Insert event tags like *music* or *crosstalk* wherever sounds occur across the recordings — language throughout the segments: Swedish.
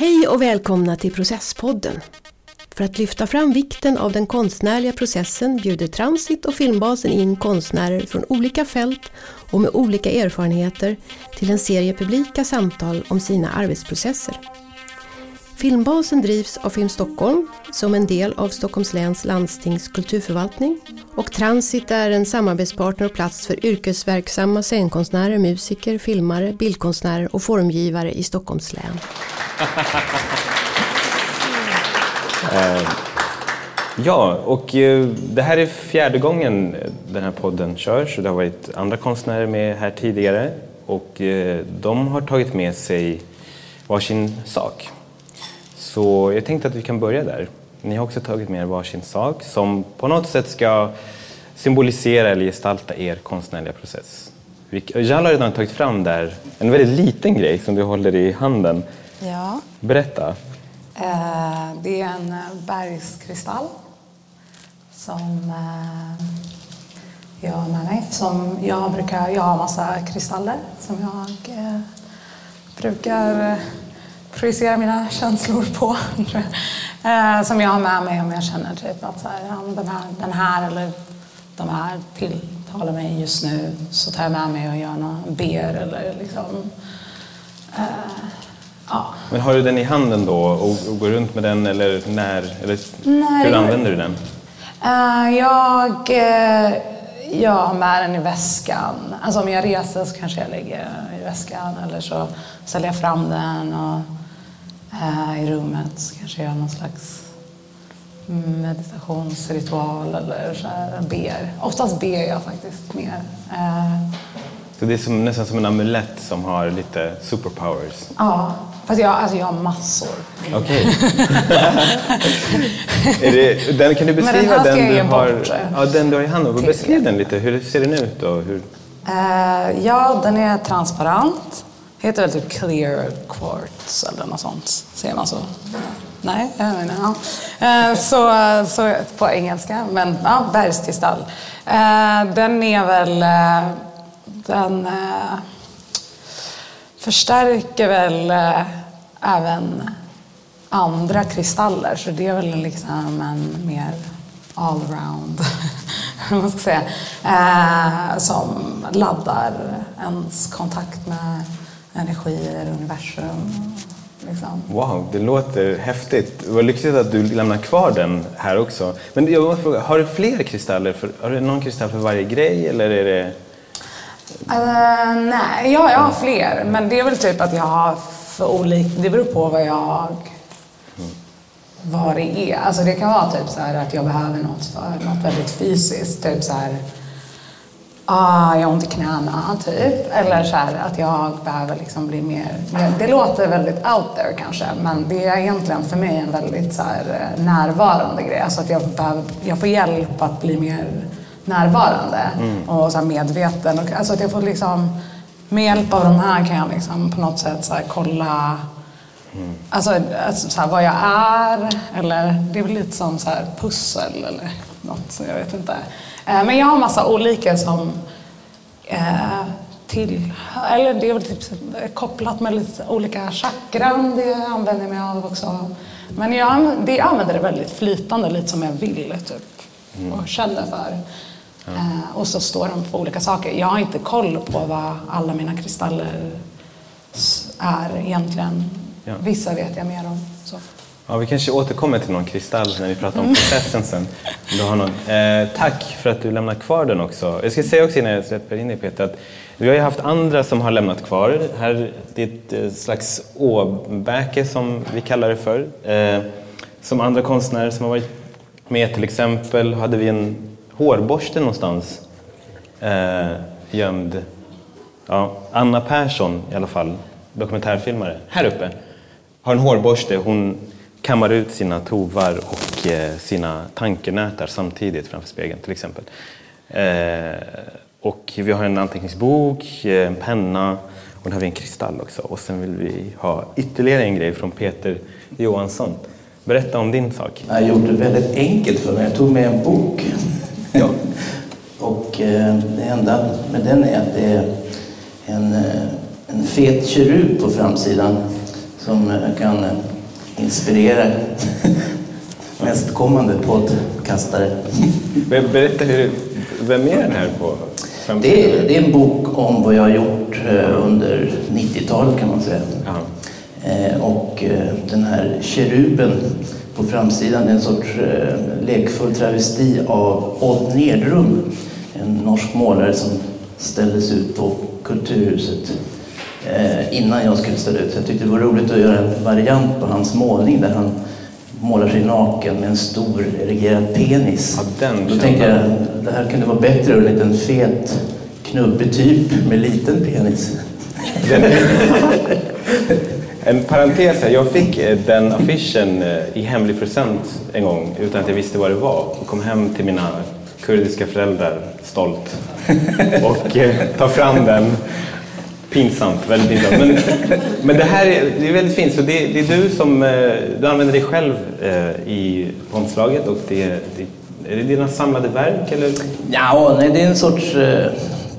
Hej och välkomna till Processpodden. För att lyfta fram vikten av den konstnärliga processen bjuder Transit och Filmbasen in konstnärer från olika fält och med olika erfarenheter till en serie publika samtal om sina arbetsprocesser. Filmbasen drivs av Film Stockholm som en del av Stockholms läns landstings kulturförvaltning och Transit är en samarbetspartner och plats för yrkesverksamma scenkonstnärer, musiker, filmare, bildkonstnärer och formgivare i Stockholms län. Eh, ja, och eh, det här är fjärde gången den här podden körs. Det har varit andra konstnärer med här tidigare och eh, de har tagit med sig varsin sak. Så jag tänkte att vi kan börja där. Ni har också tagit med er varsin sak som på något sätt ska symbolisera eller gestalta er konstnärliga process. Jal har redan tagit fram där en väldigt liten grej som du håller i handen. Ja. Berätta. Eh, det är en bergskristall som eh, jag med mig. Som jag, brukar, jag har massa kristaller som jag eh, brukar projicera mina känslor på. *laughs* som jag har med mig om jag känner typ att så här, den, här, den här eller de här tilltalar mig just nu så tar jag med mig och gör någon ber eller liksom Ja. Men har du den i handen då och, och går runt med den eller när? Eller Nej, hur använder du den? Uh, jag, uh, jag har med den i väskan. Alltså om jag reser så kanske jag lägger den i väskan eller så ställer jag fram den och i rummet kanske gör någon slags meditationsritual eller så här, ber. Oftast ber jag faktiskt mer. Så det är som, nästan som en amulett som har lite superpowers? Ja, fast jag, alltså jag har massor. Okej. *laughs* Okay. kan du beskriva den, den du har, bort, ja, den du har i handen? Beskriv den lite. Hur ser den ut? Då? Hur... Uh, ja, den är transparent. Heter väl typ clear quartz eller något sånt. Ser man så? Nej, jag menar, ja. Eh, så, så på engelska. Men ja, bergskristall. Eh, den är väl eh, den förstärker väl även andra kristaller så det är väl liksom en mer allround, *laughs* man ska säga, som laddar ens kontakt med energier, universum. Liksom. Wow, det låter häftigt. Vad lyxigt att du lämnar kvar den här också. Men jag måste fråga, har du fler kristaller? För, har du någon kristall för varje grej eller är det Uh, nej, ja, jag har fler. Men det är väl typ att jag har för olika... Det beror på vad jag... Vad det är. Alltså det kan vara typ så att jag behöver något för något väldigt fysiskt. Typ så här... Ah, jag har ont i knäna, typ. Eller så här, att jag behöver liksom bli mer. Det låter väldigt out there kanske, men det är egentligen för mig en väldigt så här, eh, närvarande grej. Alltså att jag, behöver, jag får hjälp att bli mer närvarande mm. och så medveten. Och, alltså att jag får liksom, med hjälp av de här kan jag liksom på något sätt så kolla mm. alltså, alltså så vad jag är. Eller det är väl lite som så pussel eller något, så jag vet inte. Eh, men jag har massa olika som eh, till, eller det är väl typ kopplat med lite olika chakran, det använder jag mig av också. Men jag, det, använder det väldigt flytande, lite som jag vill typ, mm. och känner för. Ja. Eh, och så står de på olika saker. Jag har inte koll på vad alla mina kristaller är egentligen. Ja. Vissa vet jag mer om. Ja, vi kanske återkommer till någon kristall när vi pratar om processen sen. Du har någon. Eh, tack för att du lämnar kvar den också. Jag ska säga också innan jag släpper in dig Peter att vi har ju haft andra som har lämnat kvar. Här, det är ett eh, slags åbäke som vi kallar det för. Eh, som andra konstnärer som har varit med till exempel hade vi en hårborste någonstans eh, gömd. Ja, Anna Persson i alla fall, dokumentärfilmare, här uppe, har en hårborste. Hon kammar ut sina tovar och eh, sina tankenätar samtidigt framför spegeln till exempel. Eh, och vi har en anteckningsbok, eh, en penna och där har vi en kristall också. Och sen vill vi ha ytterligare en grej från Peter Johansson. Berätta om din sak. Jag gjorde det väldigt enkelt för mig. Jag tog med en bok Ja. *laughs* och det enda med den är att det är en, en fet kerub på framsidan som kan eh, inspirera *laughs* nästkommande poddkastare. Ber- Berätta, hur, vem är den här på? Det är, det är en bok om vad jag har gjort eh, under 90-talet kan man säga. Ja. Eh, Och eh, den här keruben på framsidan är en sorts lekfull travesti av Odd Nedrum, en norsk målare som ställdes ut på Kulturhuset innan jag skulle ställa ut. Så jag tyckte det var roligt att göra en variant på hans målning där han målar sig naken med en stor erigerad penis. Ja, den Då tänkte jag det här kunde vara bättre än en liten fet knubbig typ med liten penis. En parentes här, jag fick eh, den affischen eh, i hemlig present en gång utan att jag visste vad det var. Och kom hem till mina kurdiska föräldrar stolt och eh, tar fram den. Pinsamt, väldigt pinsamt. Men, *laughs* men det här är, det är väldigt fint. Så det, det är du som eh, du använder dig själv eh, i omslaget och det, det, är det dina samlade verk eller? Ja, nej, det är en sorts eh,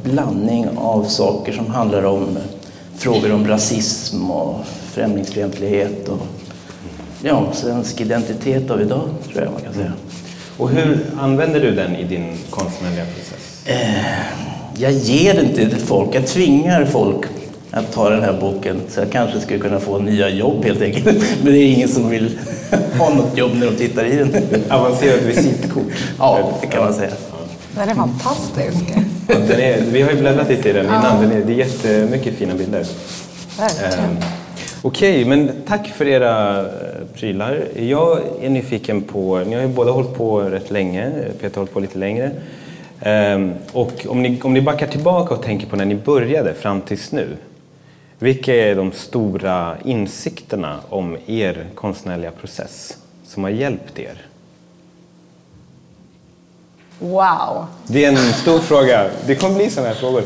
blandning av saker som handlar om frågor om rasism och främlingsfientlighet och ja, svensk identitet av idag, tror jag man kan säga. Och hur använder du den i din konstnärliga process? Eh, jag ger den inte till folk, jag tvingar folk att ta den här boken så jag kanske skulle kunna få nya jobb helt enkelt. *laughs* Men det är ingen som vill *laughs* ha något jobb när de tittar i den. Avancerat visitkort? Ja, det kan man säga. Den är fantastisk. Ja, Den är, vi har ju bläddrat lite i den innan. Den är, det är jättemycket fina bilder. Verkligen. Ehm, Okej, men tack för era eh, prylar. Jag är nyfiken på, ni har ju båda hållit på rätt länge, Peter har hållit på lite längre. Ehm, och om ni, om ni backar tillbaka och tänker på när ni började fram tills nu. Vilka är de stora insikterna om er konstnärliga process som har hjälpt er? Wow. Det är en stor fråga. Det kommer bli sådana här frågor.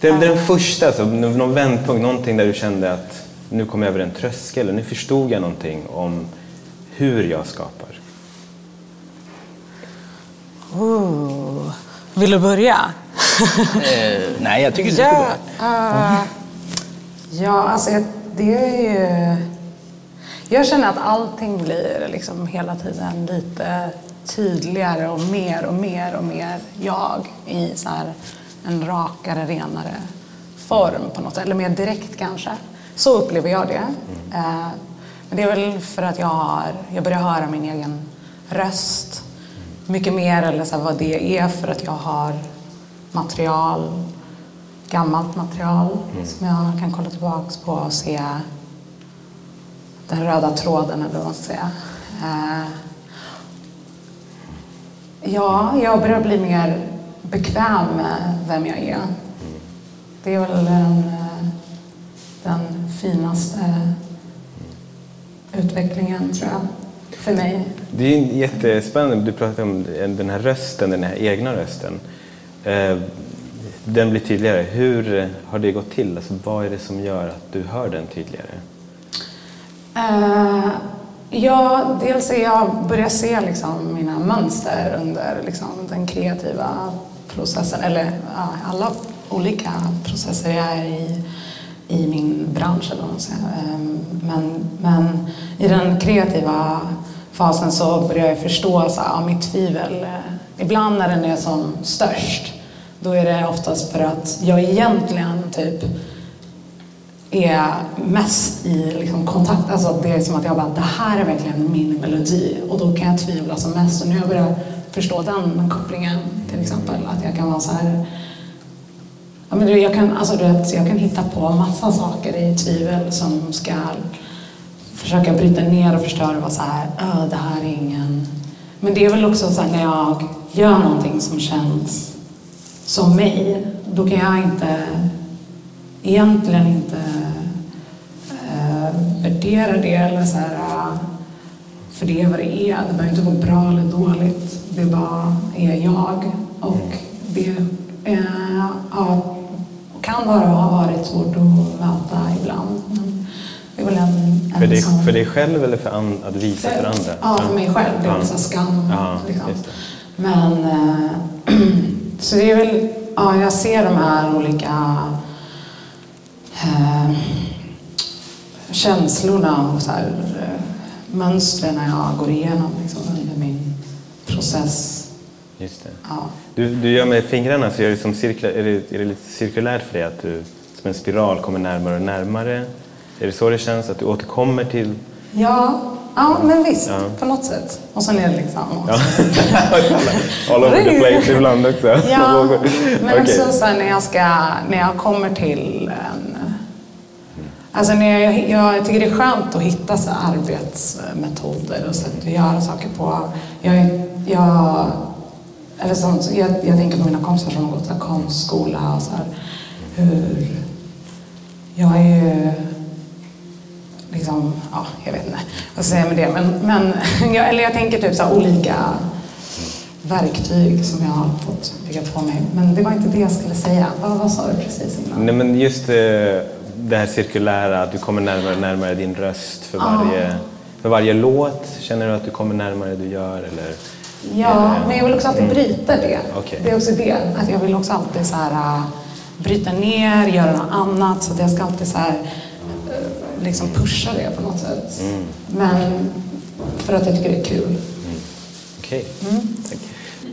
Den, den första, alltså, någon vändpunkt, någonting där du kände att nu kom jag över en tröskel, eller nu förstod jag någonting om hur jag skapar. Ooh. Vill du börja? *laughs* Eh, nej, jag tycker du ska Ja, börja. eh, ja alltså det är ju... Jag känner att allting blir liksom hela tiden lite tydligare och mer och mer och mer jag i så en rakare, renare form på något sätt. Eller mer direkt kanske. Så upplever jag det. Eh, Men det är väl för att jag har, jag börjar höra min egen röst mycket mer eller så vad det är för att jag har material, gammalt material som jag kan kolla tillbaks på och se den röda tråden eller vad man ska säga. Eh, ja, jag börjar bli mer bekväm med vem jag är. Det är väl den, eh, den finaste utvecklingen tror jag, för mig. Det är jättespännande, du pratar om den här rösten, den här egna rösten. Eh, den blir tydligare. Hur har det gått till? Alltså, vad är det som gör att du hör den tydligare? Uh, ja, dels är jag börjar se liksom mina mönster under liksom den kreativa processen, eller ja, alla olika processer jag är i, i min bransch. Eller vad man säger. Eh, men, men i den kreativa fasen så börjar jag förstå så, här, ja, mitt tvivel. Ibland när den är som störst, då är det oftast för att jag egentligen typ är mest i liksom kontakt. Alltså det är som att jag bara, det här är verkligen min melodi. Och då kan jag tvivla som mest. Och nu har jag börjat förstå den kopplingen till exempel. Att jag kan vara så här... Ja, men du, jag, kan, alltså, du vet, jag kan hitta på massa saker i tvivel som ska försöka bryta ner och förstöra och vara så här, "Öh, det här är ingen... Men det är väl också så här, när jag gör någonting som känns som mig, då kan jag inte egentligen inte eh, värdera det eller så här, för det är vad det är. Det behöver inte vara bra eller dåligt. Det bara är jag. Och det eh, ja, kan vara och har varit svårt att möta ibland. Men det är väl en För dig, sån- för dig själv eller för an, att visa för andra? Ja, för mig själv. Det är också skam. Ja, liksom. Men, eh, *clears throat* så det är väl, ja, jag ser de här olika eh, känslorna och så här, eh, mönstren när jag går igenom liksom, under min process. Just det. Ja. Du, du gör med fingrarna, så gör det som cirkla, är, det, är det lite cirkulärt för dig? Att du som en spiral kommer närmare och närmare? Är det så det känns? Att du återkommer till... Ja, ja men visst, Ja. på något sätt. Och sen är det liksom... Ja. All over the place ibland också. Ja, *laughs* men Okej. också så här, när jag ska, när jag kommer till en... Alltså när jag, jag tycker det är skönt att hitta så arbetsmetoder och sätt att göra saker på. Jag, jag, eller som, jag, jag tänker på mina kompisar som har gått konstskola och så här, hur... Jag är ju liksom, ja, jag vet inte vad ska jag säga med det, men, men *laughs* jag, eller jag tänker typ så olika verktyg som jag har fått bygga på mig. Men det var inte det jag skulle säga. Vad, vad sa du precis innan? Nej, men just eh, det här cirkulära, att du kommer närmare och närmare din röst för varje, för varje låt. Känner du att du kommer närmare det du gör? Eller? Ja, men jag vill också alltid bryta det. Okej. Det är också det, att jag vill också alltid så här, äh, bryta ner, göra något annat. Så att jag ska alltid så här, liksom pusha det på något sätt. Men för att jag tycker det är kul. Okej, tack.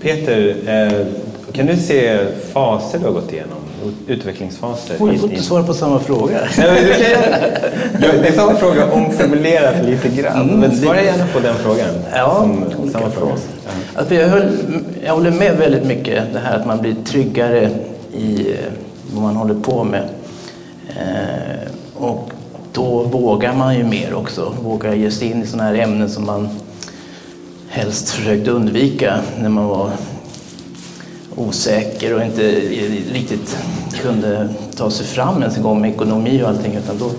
Peter, eh, kan du se faser du har gått igenom? Utvecklingsfaser? Oj, jag får inte svara på samma fråga. *laughs* Nej, du kan, ja, det är samma fråga omformulerat lite grann. Mm, men svara gärna på den frågan. Ja, Som, samma fråga. faser. Alltså jag, höll, jag håller med väldigt mycket det här att man blir tryggare i eh, vad man håller på med. Eh, och då vågar man ju mer också. Vågar ge sig in i sådana här ämnen som man helst försökte undvika när man var osäker och inte riktigt kunde ta sig fram ens en gång med ekonomi och allting. Utan då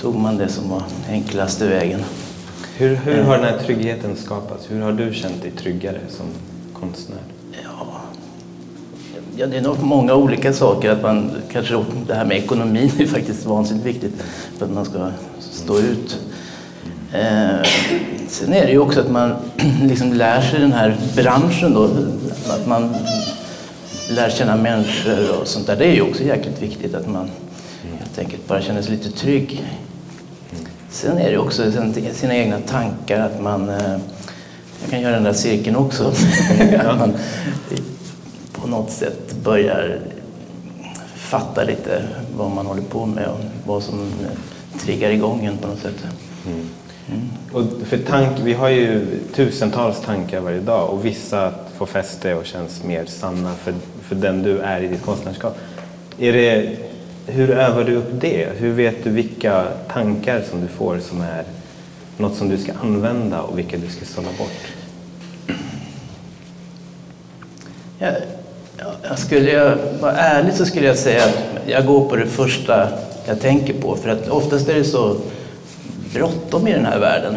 tog man det som var enklaste vägen. Hur, hur har den här tryggheten skapats? Hur har du känt dig tryggare som konstnär? Ja, det är nog många olika saker. Att man, kanske det här med ekonomin *laughs* är faktiskt vansinnigt viktigt för att man ska stå ut. Eh, sen är det ju också att man *clears throat* liksom lär sig den här branschen då. Att man lär känna människor och sånt där. Det är ju också jäkligt viktigt att man helt enkelt bara känner sig lite trygg. Sen är det också sina egna tankar att man eh, jag kan göra den där cirkeln också. *laughs* att man på något sätt börjar fatta lite vad man håller på med och vad som triggar igång en på något sätt. Och för tank, vi har ju tusentals tankar varje dag och vissa får fäste och känns mer sanna för, för den du är i ditt konstnärskap. Är det, hur övar du upp det? Hur vet du vilka tankar som du får som är något som du ska använda och vilka du ska sålla bort? Jag skulle jag vara ärlig så skulle jag säga att jag går på det första jag tänker på. För att oftast är det så bråttom i den här världen.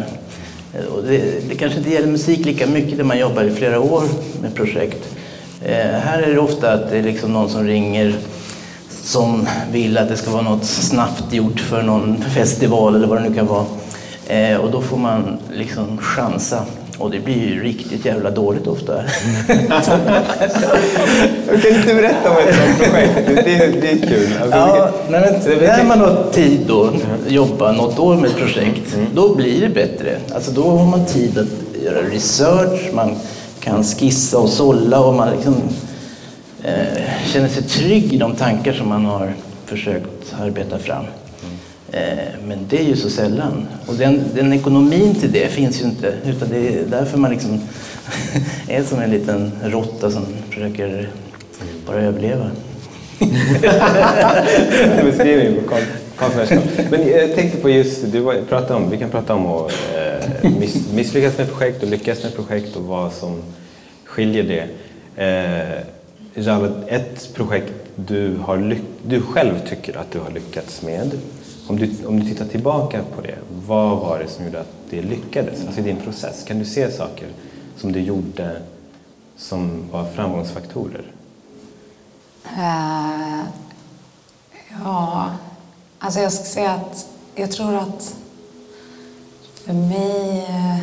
Och det, det kanske inte gäller musik lika mycket där man jobbar i flera år med projekt. Eh, här är det ofta att det är liksom någon som ringer som vill att det ska vara något snabbt gjort för någon festival eller vad det nu kan vara. Eh, och då får man liksom chansa. Och det blir ju riktigt jävla dåligt ofta. *laughs* Kan inte berätta om ett sådant projekt? Det, är- det är kul. Alltså, Ja, men när man har tid då, jobba något år med ett projekt, då blir det bättre. Alltså då har man tid att göra research, man kan skissa och sålla och man liksom, eh, känner sig trygg i de tankar som man har försökt arbeta fram. Eh, men det är ju så sällan. Och den, den ekonomin till det finns ju inte. Utan det är därför man liksom *laughs* är som en liten råtta som försöker bara överleva. *laughs* beskrivning på konstnärskap. Men eh, jag tänkte på just, du pratade om, vi kan prata om att eh, miss, misslyckas med projekt och lyckas med projekt och vad som skiljer det. Ett projekt du, har du själv tycker att du har lyckats med, om du, om du tittar tillbaka på det, vad var det som gjorde att det lyckades? Alltså i din process, kan du se saker som du gjorde som var framgångsfaktorer? Uh, ja, alltså jag ska säga att jag tror att för mig... Eh,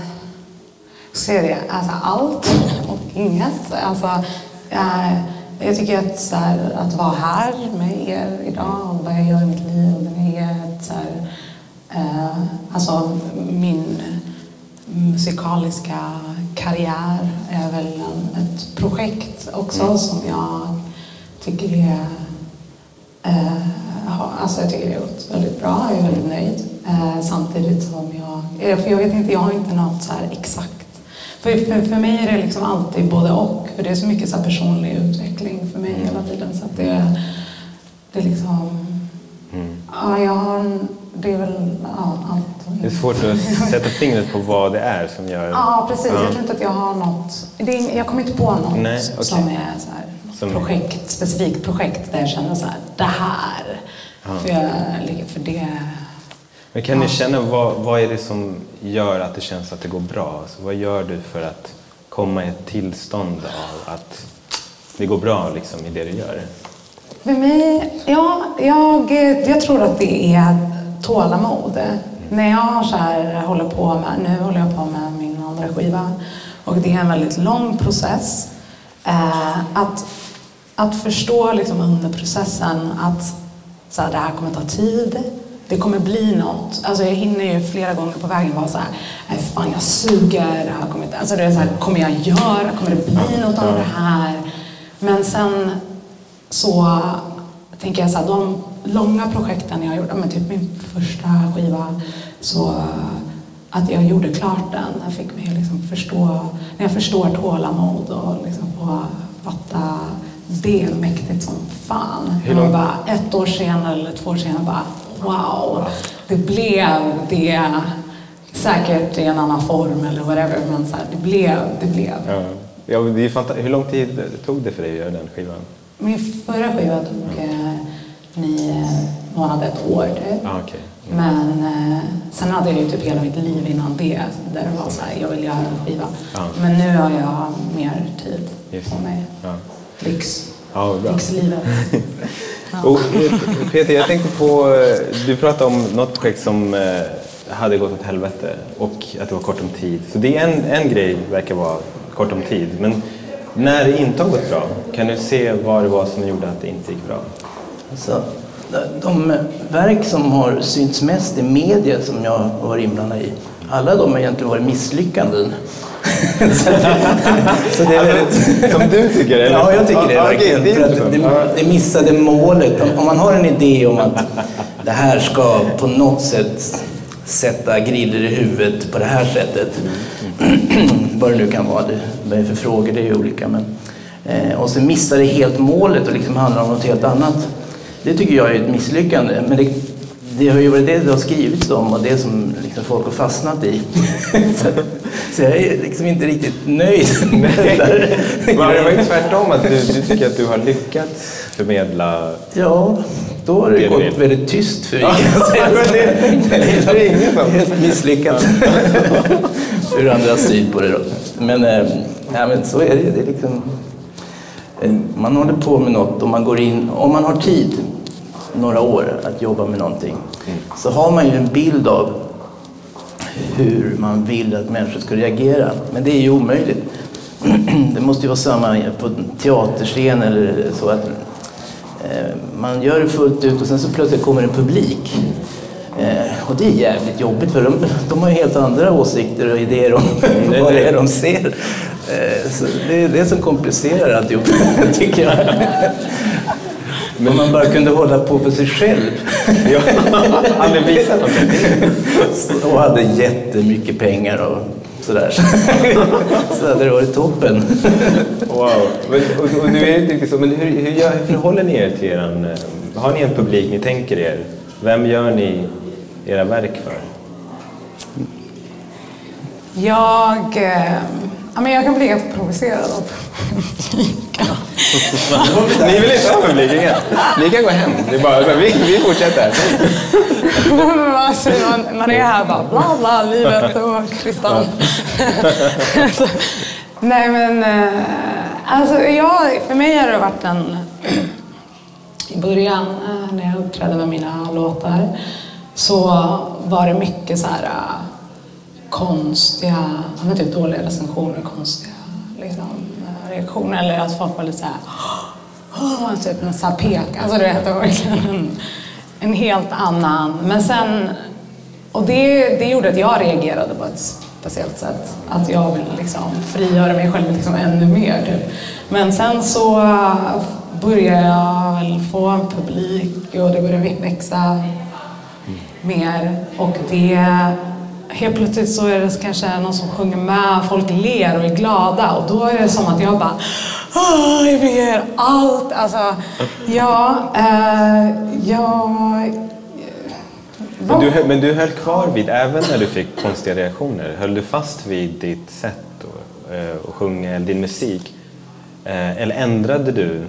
så är det, alltså allt och inget. Alltså, uh, jag tycker att, så här, att vara här med er idag och vad jag gör i mitt liv med er. Att, så här, Eh, alltså min musikaliska karriär är väl en, ett projekt också Mm. som jag tycker är eh, Alltså jag tycker det gått väldigt bra, jag är väldigt nöjd. Eh, samtidigt som jag, eh, för jag vet inte, jag har inte något så här exakt. För, för, för mig är det liksom alltid både och, för det är så mycket så personlig utveckling för mig hela tiden. Så att det, det är liksom, Mm. ja jag har, en- det är väl ja, allt. Det är svårt att sätta fingret på vad det är som gör... Ja, precis. Ja. Jag tror inte att jag har något... Det är, jag kommer inte på något Nej, okej. som är så här, Som- projekt, specifikt projekt där jag känner så här, det här. För, jag, för det... Men kan ni känna, vad, vad är det som gör att det känns att det går bra? Alltså, vad gör du för att komma i ett tillstånd av att det går bra liksom, i det du gör? För mig, ja, jag, jag tror att det är tålamod. När jag så här håller på med, nu håller jag på med min andra skiva och det är en väldigt lång process. Eh, att, att förstå liksom under processen att så här, det här kommer ta tid, det kommer bli något. Alltså jag hinner ju flera gånger på vägen vara så här, nej fan jag suger, det här kommer inte, alltså det är så här, kommer jag göra, kommer det bli något av det här? Men sen så tänker jag så här, de långa projekten jag ja, men typ min första skiva, så att jag gjorde klart den, den fick mig liksom förstå, när jag förstår tålamod och liksom få fatta det är mäktigt som fan. Hur Man lång- bara ett år senare eller två år senare bara wow, det blev det. Säkert i en annan form eller whatever, men så här, det blev, det blev. Ja. Ja, det är fanta- Hur lång tid tog det för dig att göra den skivan? Min förra skiva tog eh, nio månader, ett år typ. Ah, okej. Men eh, sen hade jag ju typ hela mitt liv innan det där det var så här, jag vill göra en skiva. Ja. Men nu har jag mer tid Just på mig. Ja. Lyx. Ja, bra. Lyxlivet. *laughs* Och, eh, Peter, jag tänkte på, eh, du pratade om något projekt som eh, hade gått åt helvete och att det var kort om tid. Så det är en, en grej verkar vara kort om tid. Men när det inte har gått bra, kan du se vad det var som gjorde att det inte gick bra? Så, de verk som har synts mest i media som jag har varit inblandad i, alla de har egentligen varit misslyckanden. *laughs* så, det är väldigt... Som du tycker? Eller? Ja, jag tycker det. Verkligen. okej, det det, det missade målet. Om, man har en idé om att det här ska på något sätt sätta griller i huvudet på det här sättet. *clears throat* Vad det nu kan vara. Det, är för frågor? Det är ju olika. Men, eh, och så missar det helt målet och liksom handlar om något helt annat. Det tycker jag är ett misslyckande. Men det, det har ju varit det det har skrivits om och det som liksom folk har fastnat i. *laughs* så, så jag är liksom inte riktigt nöjd med det där. Men det var ju tvärtom, att du, du tycker att du har lyckats förmedla... Ja, då har det, Det gått väldigt tyst för *laughs* men det- det är ingen som- Helt misslyckat. *laughs* Ur andra syn på det då. Men, eh, ja, men så är det. är liksom, man håller på med något och man går in, om man har tid, några år att jobba med någonting, så har man ju en bild av hur man vill att människor ska reagera. Men det är ju omöjligt. *clears throat* Det måste ju vara samma på en teaterscen eller så att eh, man gör det fullt ut och sen så plötsligt kommer en publik. Eh, och det är jävligt jobbigt för de, de har ju helt andra åsikter och idéer om *laughs* vad det är de ser. Eh, så det är det som komplicerar alltihop, *laughs* tycker jag. Men om man bara kunde hålla på för sig själv Jag aldrig visat någonting. och hade jättemycket pengar och sådär. *laughs* Så hade det varit toppen. Wow. Men, och, och nu är det inte riktigt så, men hur, hur, hur förhåller ni er till er? Har ni en publik ni tänker er? Vem gör ni era verk för? Jag, eh, ja, men jag kan bli ganska provocerad av. Ni vill inte ha publik? inga? Ni kan gå hem. Det är bara, vi, vi fortsätter. *laughs* alltså, man, man är här bara bla bla, livet och kristall. Så, *laughs* nej men, eh, alltså jag, för mig har det varit en... *clears throat* I början eh, när jag uppträdde med mina låtar så var det mycket så här eh, konstiga, ja, men typ dåliga recensioner, konstiga liksom, eh, reaktioner. Eller att folk var lite såhär, oh, "Åh", alltså, typ en pekade. här pek. Alltså du vet, det var verkligen en, en helt annan. Men sen och det, det gjorde att jag reagerade på ett speciellt sätt. Att jag ville liksom frigöra mig själv liksom ännu mer. Typ. Men sen så började jag väl få en publik och det började växa mer. Och det, helt plötsligt så är det kanske någon som sjunger med, folk ler och är glada och då är det som att jag bara Åh, jag vill göra allt. Alltså, ja, eh, jag... Men du, men du höll kvar vid, även när du fick konstiga reaktioner, höll du fast vid ditt sätt att, eh, att sjunga, din musik? Eh, eller ändrade du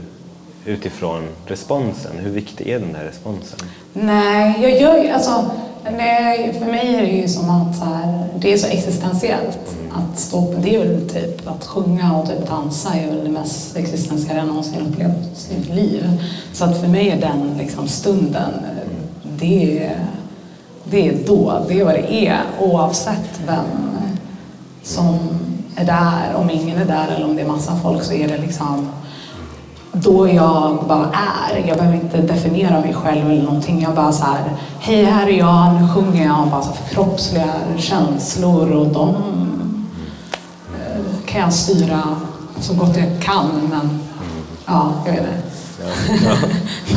utifrån responsen? Hur viktig är den där responsen? Nej, jag gör alltså, nej, för mig är det ju som att så här, det är så existentiellt. Att stå upp, det är väl typ att sjunga och typ dansa är väl det mest existentiella jag någonsin upplevt i mitt liv. Så att för mig är den liksom stunden, det är, det är då, det är vad det är oavsett vem som är där. Om ingen är där eller om det är massa folk så är det liksom då jag bara är. Jag behöver inte definiera mig själv eller någonting. Jag bara så här, hej här är jag, nu sjunger jag och bara så förkroppsligar känslor och de eh, kan jag styra så gott jag kan. Men ja, jag vet inte.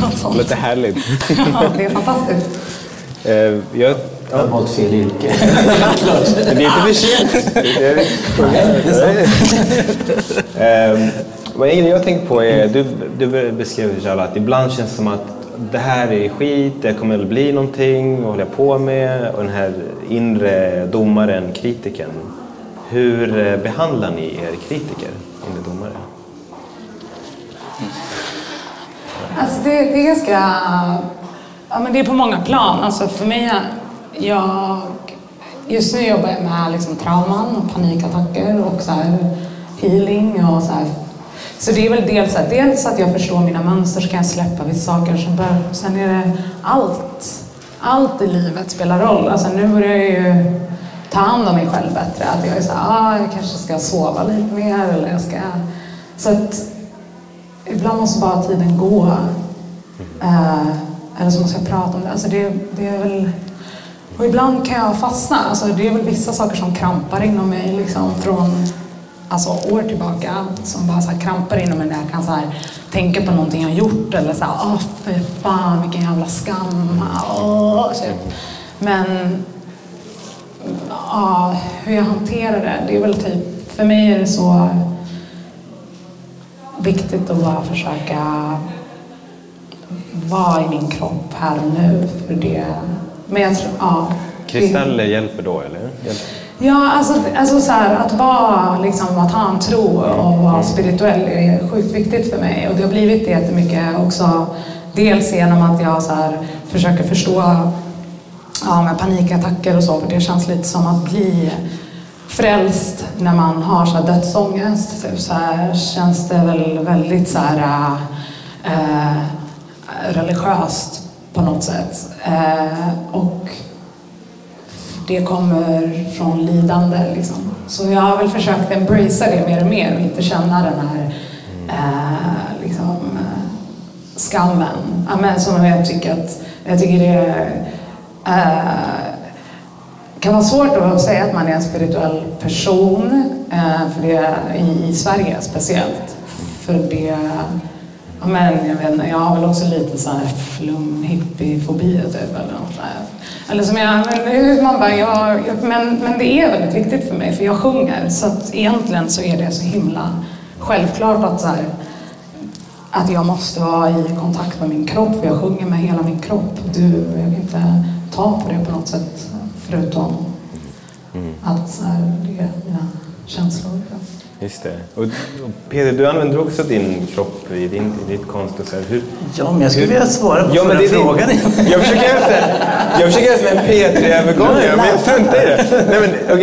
*laughs* Något sånt. Lite härligt. Ja, det är fantastiskt. Eh, jag, Jag har valt fel yrke. Men *laughs* det är inte för sent. Vad jag tänkt på är, du, du beskrev Jalla att ibland känns det som att det här är skit, det kommer att bli någonting, vad håller jag på med? Och den här inre domaren, kritiken. Hur eh, behandlar ni er kritiker, inre domare? Alltså det, det är ganska... Ja, men det är på många plan. Alltså för mig, jag... Just nu jobbar jag med liksom trauman och panikattacker och så här healing och så här. Så det är väl dels, att, dels att jag förstår mina mönster så kan jag släppa vissa saker. Sen, bör, sen är det allt. Allt i livet spelar roll. Alltså nu börjar jag ju ta hand om mig själv bättre. Att jag är så här, ah, jag kanske ska sova lite mer eller jag ska... Så att ibland måste bara tiden gå. Eh, eller så måste jag prata om det. Alltså det, det är väl... Och ibland kan jag fastna. Alltså det är väl vissa saker som krampar inom mig liksom från alltså, år tillbaka. Som bara så här krampar inom mig när jag kan så här, tänka på någonting jag gjort. Eller så här, åh för fan vilken jävla skam. Åh, typ. Men ja, hur jag hanterar det, det är väl typ... För mig är det så viktigt att bara försöka vara i min kropp här och nu. För det, men jag tror, ja. Kristaller hjälper då, eller? Hjälper. Ja, alltså, alltså så här, att vara, liksom, att ha en tro och vara spirituell är sjukt viktigt för mig. Och det har blivit det jättemycket också. Dels genom att jag så här, försöker förstå ja, med panikattacker och så, för det känns lite som att bli frälst när man har så här dödsångest. Typ så här, känns det väl väldigt så här, äh, religiöst på något sätt. Äh, och det kommer från lidande. Liksom. Så jag har väl försökt embracea det mer och mer och inte känna den här eh, liksom, eh, skammen. Ja, men som jag tycker att jag tycker det eh, kan vara svårt att säga att man är en spirituell person eh, för det, i, i Sverige speciellt. För det men jag vet inte, jag har väl också lite så här flum hippie-fobi typ eller något där. Eller som jag, men, man bara, jag, men, men det är väldigt viktigt för mig för jag sjunger så att egentligen så är det så himla självklart att så här, att jag måste vara i kontakt med min kropp för jag sjunger med hela min kropp. Du, jag vill inte ta på det på något sätt förutom att så här, det är mina känslor. Just det. Och, Peter, du använder också din kropp i din, i ditt konst. Och så här. Hur, Ja, men jag skulle vilja svara på Ja, men förra det frågan. Jag försöker göra jag försöker göra en P3-övergång här, men jag struntar i det. Nej, men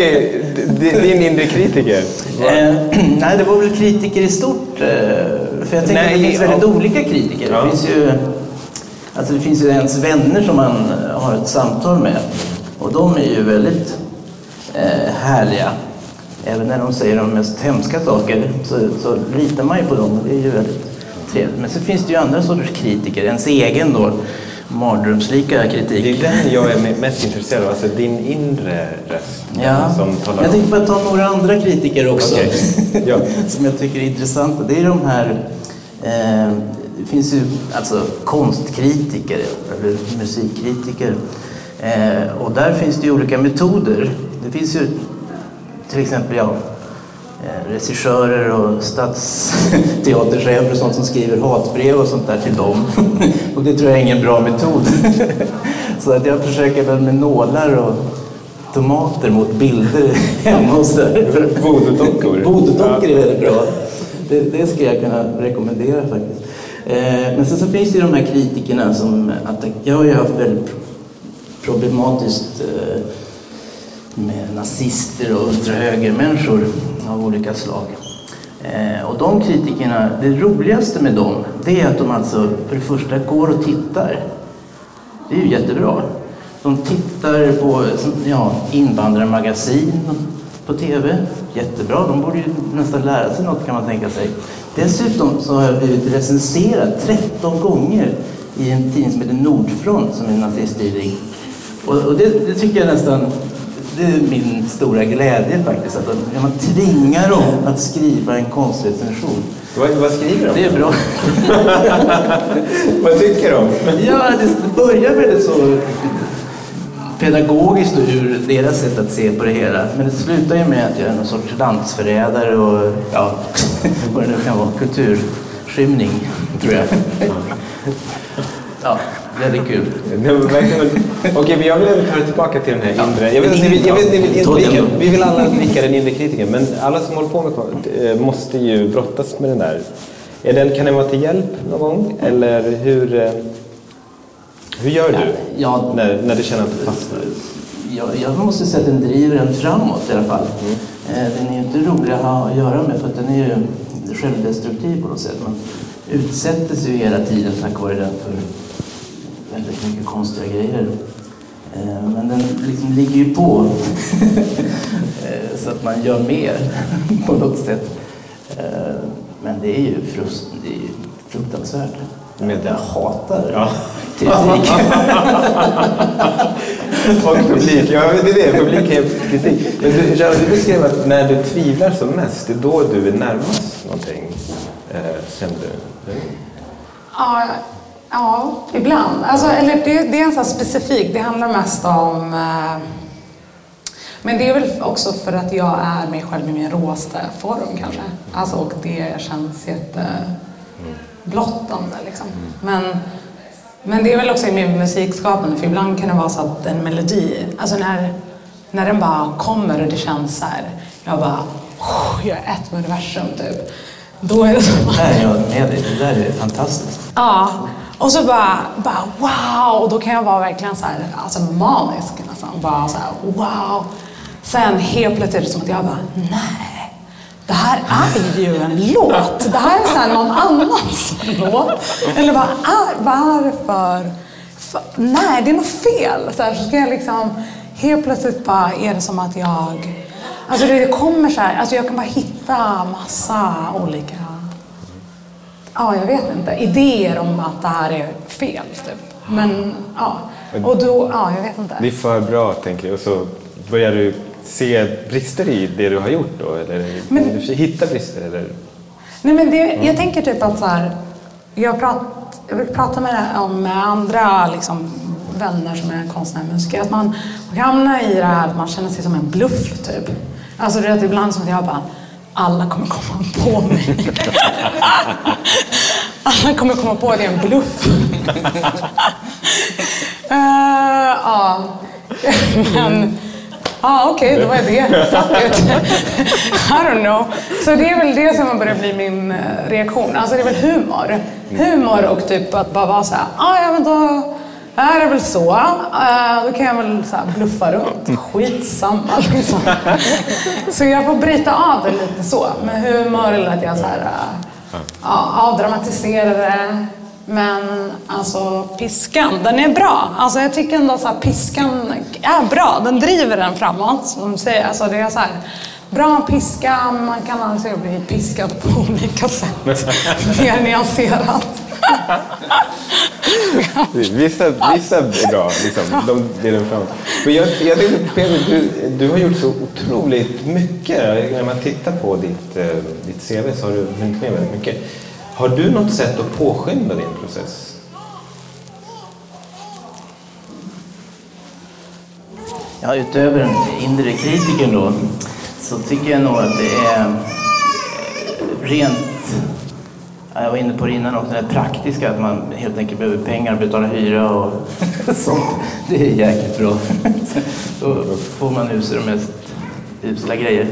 d- din inre kritiker. Eh, *clears throat* nej, det var väl kritiker i stort. Eh, för jag tänker Nej, att det finns ja. väldigt olika kritiker. Ja. Det, finns ju, alltså det finns ju ens vänner som man har ett samtal med. Och de är ju väldigt eh, härliga. Även när de säger de mest hemska saker så, så litar man ju på dem. Det är ju väldigt trevligt. Men så finns det ju andra sorters kritiker. Ens egen då. mardrömslika kritik. Det är den jag är mest intresserad av, alltså din inre röst. Ja. Som talar Jag tänkte bara ta några andra kritiker också. Okej. *laughs* Ja. som jag tycker är intressanta. Det är de här... Eh, det finns ju alltså konstkritiker eller musikkritiker. Eh, och där finns det ju olika metoder. Det finns ju till exempel ja, eh, regissörer och stadsteaterchefer och sånt som skriver hatbrev och sånt där till dem. *laughs* och det tror jag är ingen bra metod. *laughs* Så att jag försöker väl med nålar och tomater mot bilder *laughs* hemma hos där. Voodoo-dockor. Voodoo-dockor är väldigt bra. Det, det skulle jag kunna rekommendera faktiskt. Eh, men sen så finns det ju de här kritikerna som attack- Jag har ju haft väldigt problematiskt eh, med nazister och ultrahögermänniskor av olika slag. Eh, och de kritikerna, det roligaste med dem, det är att de alltså för det första går och tittar. Det är ju jättebra. De tittar på ja, invandrarmagasin på TV. Jättebra, de borde ju nästan lära sig något kan man tänka sig. Dessutom så har jag blivit recenserad 13 gånger i en tidning som heter Nordfront som är en. Och, och det, det tycker jag nästan, det är min stora glädje faktiskt. Att man tvingar dem att skriva en konstrecension. Vad, vad skriver de? Det är bra. *laughs* Vad tycker de? Ja, det börjar väldigt så pedagogiskt och ur deras sätt att se på det hela. Men det slutar ju med att jag är någon sorts landsförrädare och ja, *laughs* vad det nu kan vara, kulturskymning, tror jag. Ja, verkligen... Okej, men jag vill ta det tillbaka till den här inre... Jag vet att ni vill, jag vet, ni vill undvika, vi vill alla undvika den inre kritiken, men alla som håller på med eh, måste ju brottas med den där. Är den, kan den vara till hjälp någon gång? Eller hur, eh, hur gör du Ja. när, när du känner att du fastnar? Jag, jag måste säga att den driver en framåt i alla fall. Eh, Den är ju inte rolig att ha att göra med för att den är ju självdestruktiv på något sätt. Man utsätter sig ju hela tiden tack vare den för väldigt mycket konstiga grejer. Eh, Men den liksom ligger ju på *laughs* Eh, så att man gör mer *laughs* på något sätt. Eh, Men det är ju, frust, det är ju fruktansvärt. Med- Jag hatar Ja. kritik. *laughs* Och publik, ja det är det, publik är kritik. Men du, du beskrev att när du tvivlar som mest, det är då du är närmast någonting. Eh, kände du? Ja, ja ibland. Alltså, eller det, det är en sån specifik, det handlar mest om... Eh, men det är väl också för att jag är mig själv i min råaste form kanske. Alltså, och det känns jätteblottande liksom. Men, men det är väl också i min musikskapande, för ibland kan det vara så att en melodi, alltså när, när den bara kommer och det känns så här, jag bara, oh, jag är ett med universum typ. Då är det som Där är jag med dig. Det där är fantastiskt. Ja, och så bara, bara wow, och då kan jag vara verkligen så här, alltså manisk nästan. Bara så här, wow. Sen helt plötsligt är det som att jag bara, nej, det här är ju en låt. Det här är så här någon annans låt. Eller vad är, varför? För, nej, det är något fel. Så, här, så ska jag liksom, helt plötsligt bara är det som att jag, alltså det kommer så här, alltså jag kan bara hitta massa olika Ja, jag vet inte. Idéer om att det här är fel, typ. Men, ja. Och då, ja, jag vet inte. Det är för bra, tänker jag. Och så börjar du se brister i det du har gjort då? Eller Men- du hitta brister? Eller? Nej, men det, jag tänker typ att så här, jag, prat, jag brukar prata med, om andra liksom, vänner som är konstnärer och musiker, att man man kan hamna i det här att man känner sig som en bluff, typ. Alltså det är ibland som att jag bara, alla kommer komma på mig. alla kommer komma på att det är en bluff. Eh, Ja, men... Ja, okej, då var det. Fuck it. I don't know. Så det är väl det som börjar bli min eh, reaktion. Alltså det är väl humor. Humor och typ att bara vara så här, ah, ja men då är det väl så. Eh, då kan jag väl så här bluffa runt. Skitsamma liksom. Så jag får bryta av det lite så. Med humor eller att jag så här, ja, avdramatiserar det. Men alltså piskan, den är bra. Alltså jag tycker ändå att piskan är bra. Den driver den framåt. Som säger. Alltså det är så här, bra piska, man kan alltså bli piskad på olika sätt. Mer nyanserat. Vissa, vissa är bra, liksom. de, det är de fram. Men jag, jag tänkte, Peter, du, du har gjort så otroligt mycket. När man tittar på ditt, eh, ditt CV så har du hunnit med väldigt mycket. Har du något sätt att påskynda din process? Ja, utöver den inre kritiken då, så tycker jag nog att det är eh, rent, jag var inne på det innan också, det praktiska, att man helt enkelt behöver pengar att betala hyra och *laughs* sånt. Det är jäkligt bra. *laughs* Då får man ur sig de mest usla grejer.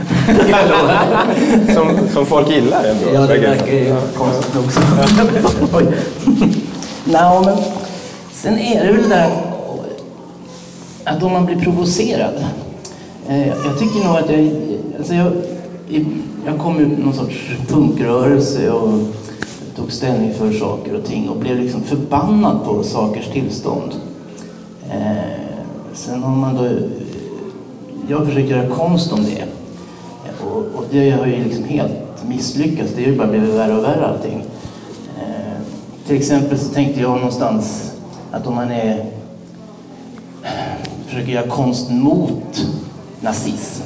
*laughs* Som, som folk gillar ändå? Ja, det verkar ju konstigt nog så. Nej, men sen är det väl det där att om man blir provocerad. Eh, jag tycker nog att jag... Alltså jag, jag kom ur någon sorts punkrörelse och tog ställning för saker och ting och blev liksom förbannad på sakers tillstånd. Eh, sen har man då... Jag försöker göra konst om det. Och, och det har ju liksom helt misslyckats. Det har ju bara blivit värre och värre allting. Eh, till exempel så tänkte jag någonstans att om man är försöker göra konst mot nazism,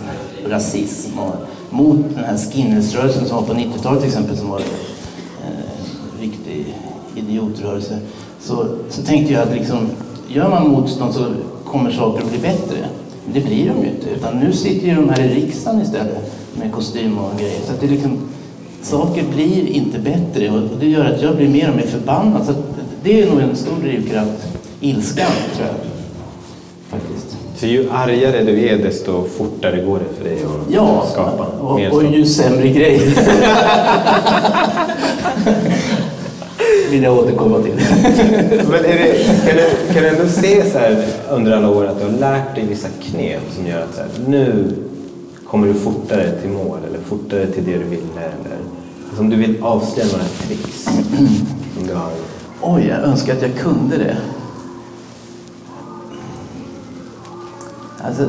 rasism och mot den här skinheadsrörelsen som var på 90-talet till exempel som var eh, en eh, riktig idiotrörelse. Så, så tänkte jag att liksom, gör man motstånd så kommer saker att bli bättre. Men det blir de ju inte. Utan nu sitter ju de här i riksdagen istället med kostym och grejer. Så att det liksom, saker blir inte bättre och det gör att jag blir mer och mer förbannad. Så det är nog en stor drivkraft, ilskan tror jag. Så ju argare du är desto fortare går det för dig att ja, skapa och, mer och ju sämre grejer. *laughs* vill jag återkomma till. Men är det, kan, du, kan du ändå se så här under alla år att du har lärt dig vissa knep som gör att så här, nu kommer du fortare till mål eller fortare till det du ville? Eller alltså om du vill avslöja några tricks som du har? Oj, jag önskar att jag kunde det. Alltså,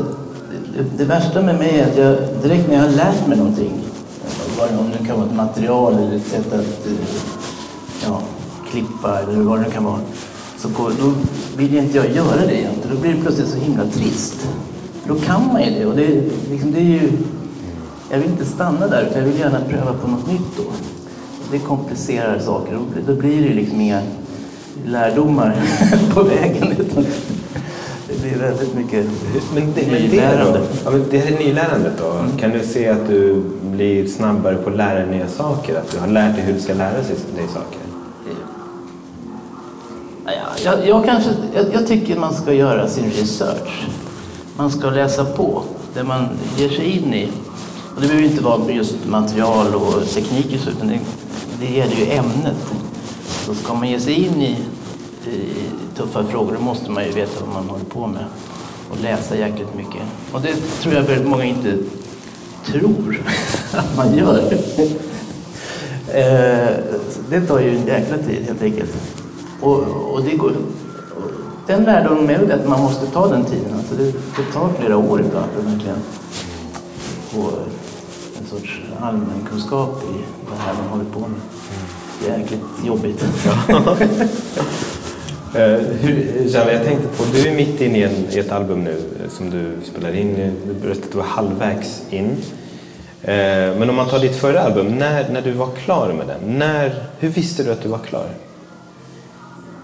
det, det, värsta med mig är att jag direkt när jag har lärt mig någonting, vad det nu kan vara ett material eller ett sätt att eh, ja, klippa eller vad det nu kan vara, så på, då vill inte jag göra det egentligen. Då blir det plötsligt så himla trist. Då kan man ju det och det, liksom, det är ju... Jag vill inte stanna där utan jag vill gärna pröva på något nytt då. Det komplicerar saker då blir det liksom inga lärdomar *laughs* på vägen. Utan blir väldigt mycket men det, nylärande. Men det, ja, men det här nylärandet då, mm. kan du se att du blir snabbare på att lära dig nya saker? Att du har lärt dig hur du ska lära sig dig saker? Ja, jag, jag, kanske, jag, jag tycker man ska göra sin research. Man ska läsa på det man ger sig in i. Och det behöver inte vara just material och teknik utan det, det gäller ju ämnet. Så ska man ge sig in i, i tuffa frågor då måste man ju veta vad man håller på med och läsa jäkligt mycket. Och det tror jag väldigt många inte tror *laughs* att man gör. *laughs* Eh, det tar ju en jäkla tid helt enkelt. Och, och det går, den lärdomen är att man måste ta den tiden. Alltså det, det tar flera år ibland verkligen få en sorts allmänkunskap i det här man håller på med. Är jäkligt jobbigt. *laughs* Uh, hur, Java, jag tänkte på, du är mitt inne i, en, i ett album nu eh, som du spelar in. Du berättade att du var halvvägs in. Men om man tar ditt förra album, när, när du var klar med den, när, hur visste du att du var klar?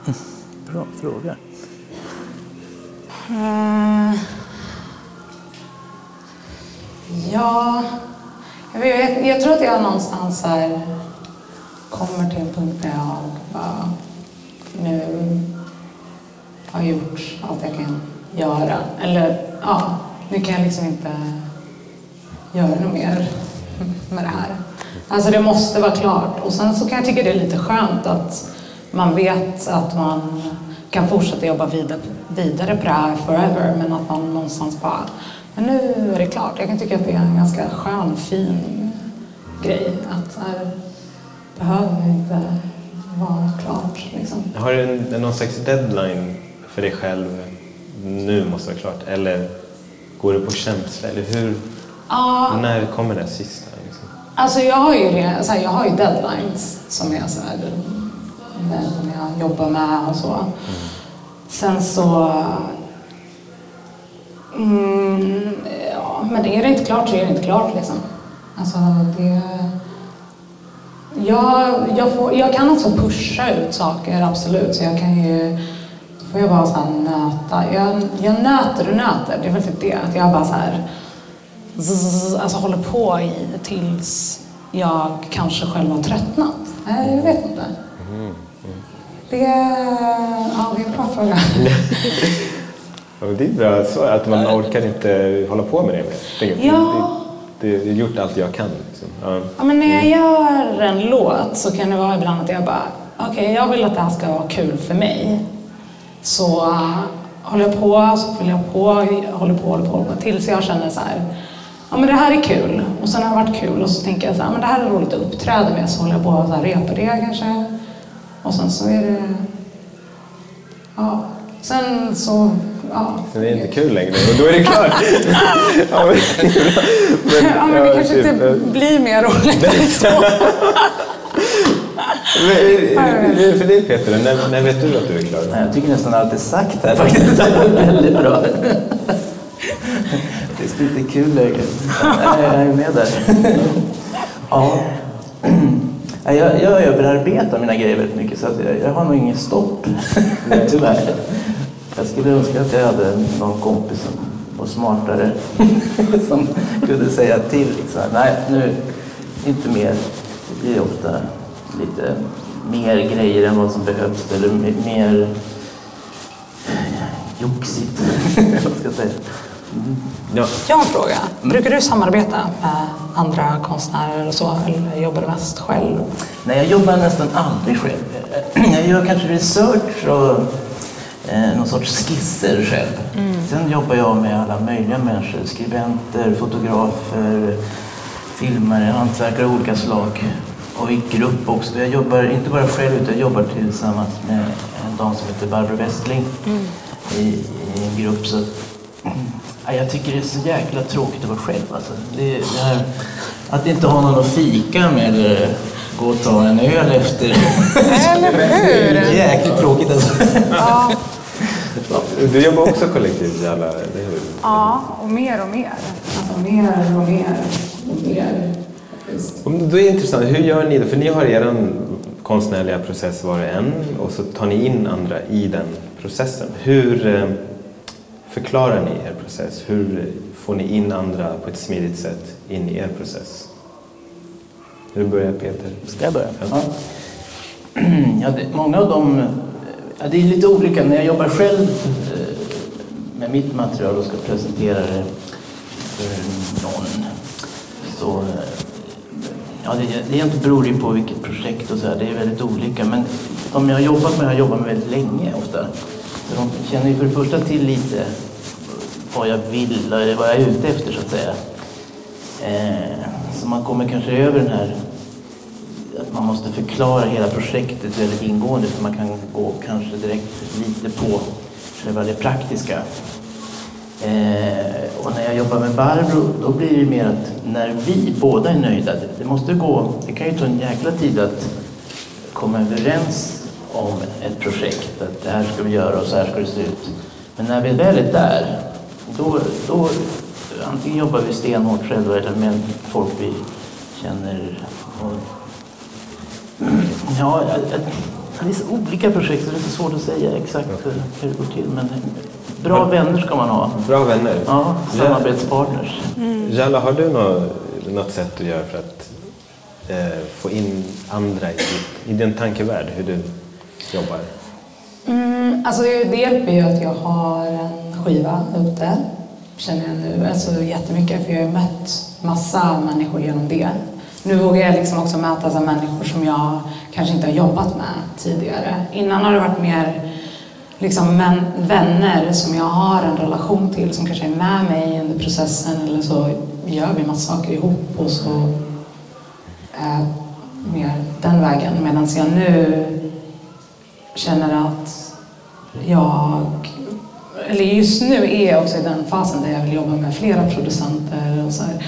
*laughs* Bra fråga. Uh, ja, jag, vet, jag tror att jag någonstans här kommer till en punkt där jag bara, nu har att allt jag kan göra. Eller ja, nu kan jag liksom inte göra något mer med det här. Alltså det måste vara klart. Och sen så kan jag tycka det är lite skönt att man vet att man kan fortsätta jobba vidare, vidare på det här forever men att man någonstans bara, men nu är det klart. Jag kan tycka att det är en ganska skön, fin grej. Att här, behöver inte vara klart. Liksom. Har du någon slags deadline för dig själv? Nu måste det vara klart. Eller går det på känsla? Eller hur? Ja. När kommer det sista? Liksom? Alltså jag har ju, så här, jag har ju deadlines som är så här, som jag jobbar med och så. Sen så... Mm, ja, men är det inte klart så är det inte klart liksom. Alltså det... Jag, jag, får, jag kan också pusha ut saker, absolut. Så jag kan ju... Får jag bara så här nöta. Jag, jag nöter och nöter. Det är väl typ det. Att jag bara så här... zzz, Alltså håller på i tills jag kanske själv har tröttnat. Nej, jag vet inte. Det, ja, det är en bra fråga. *laughs* Ja, det är bra så att man orkar inte hålla på med det mer. Ja. det, det, det är gjort allt jag kan. Liksom. Ja. Ja, men när jag gör en låt så kan det vara ibland att jag bara, okej, jag vill att det här ska vara kul för mig. Så uh, håller jag på, så fyller jag på, håller på, håller på, håller på tills jag känner så här, ja men det här är kul. Och sen har det varit kul och så tänker jag så här, men det här är roligt att uppträda med, så håller jag på och så här, repar det kanske. Och sen så är det, ja, sen så, ja. Sen är det inte kul längre och då är det klart. *laughs* ja, men, Ja, men det ja, kanske typ, inte blir mer roligt än så. *laughs* Men, hur är det för dig Peter? När, när vet du att du är klar? Nej, jag tycker nästan allt är sagt här faktiskt. Det var väldigt bra. Det är lite kul längre. Jag är med där. Ja. Jag, jag överarbetar mina grejer väldigt mycket så att jag, jag har nog ingen stopp. Tyvärr. Jag skulle önska att jag hade någon kompis som var smartare. Som kunde säga till. Liksom. Nej, nu inte mer. Det blir ofta lite mer grejer än vad som behövs. Eller me- mer joxigt. *laughs* vad ska jag säga. Ja. Jag har en fråga. Brukar du samarbeta med andra konstnärer och så, eller jobbar du mest själv? Nej, jag jobbar nästan aldrig själv. *clears throat* Jag gör kanske research och eh, någon sorts skisser själv. Sen jobbar jag med alla möjliga människor. Skribenter, fotografer, filmare, hantverkare av olika slag. Och i grupp också. Jag jobbar inte bara själv utan jag jobbar tillsammans med en dam som heter Barbro Westling i, i en grupp. Så, ja, jag tycker det är så jäkla tråkigt att vara själv. Alltså. Det, det här, att inte ha någon att fika med eller gå och ta en öl efter. Eller *laughs* hur? Det är jäkligt tråkigt alltså. Ja, Du jobbar också kollektivt i alla, ja, och mer och mer. Alltså mer och mer och mer. Då är det intressant, hur gör ni då? För ni har er konstnärliga process var och en och så tar ni in andra i den processen. Hur eh, förklarar ni er process? Hur får ni in andra på ett smidigt sätt in i er process? Hur börjar Peter? Ska jag börja? Ja. Ja, *clears throat* det, många av dem, ja, det är lite olika. När jag jobbar själv eh, med mitt material och ska presentera det för någon så eh, ja, det, det egentligen beror ju på vilket projekt och så här. Det är väldigt olika. Men de jag har jobbat med har jag jobbat med väldigt länge ofta. Så de känner ju för det första till lite vad jag vill, eller vad jag är ute efter så att säga. Eh, så man kommer kanske över den här att man måste förklara hela projektet väldigt ingående för man kan gå kanske direkt lite på själva det praktiska. Eh, och när jag jobbar med Barbro då blir det mer att när vi båda är nöjda, det, måste gå, det kan ju ta en jäkla tid att komma överens om ett projekt, att det här ska vi göra och så här ska det se ut. Men när vi väl är där, då, då antingen jobbar vi stenhårt själva eller med folk vi känner. Och, ja, det är så olika projekt så det är så svårt att säga exakt hur, hur det går till. Men bra vänner ska man ha. Bra vänner. Ja, samarbetspartners. Jalla, har du något, något sätt att göra för att eh, få in andra i, ditt- i din tankevärld, hur du jobbar? Mm, alltså det hjälper ju att jag har en skiva ute, känner jag nu. Alltså jättemycket, för jag har ju mött massa människor genom det. Nu vågar jag liksom också möta människor som jag kanske inte har jobbat med tidigare. Innan har det varit mer liksom män, vänner som jag har en relation till, som kanske är med mig under processen eller så gör vi massa saker ihop och så eh, mer den vägen. Medan jag nu känner att jag, eller just nu är jag också i den fasen där jag vill jobba med flera producenter och så här.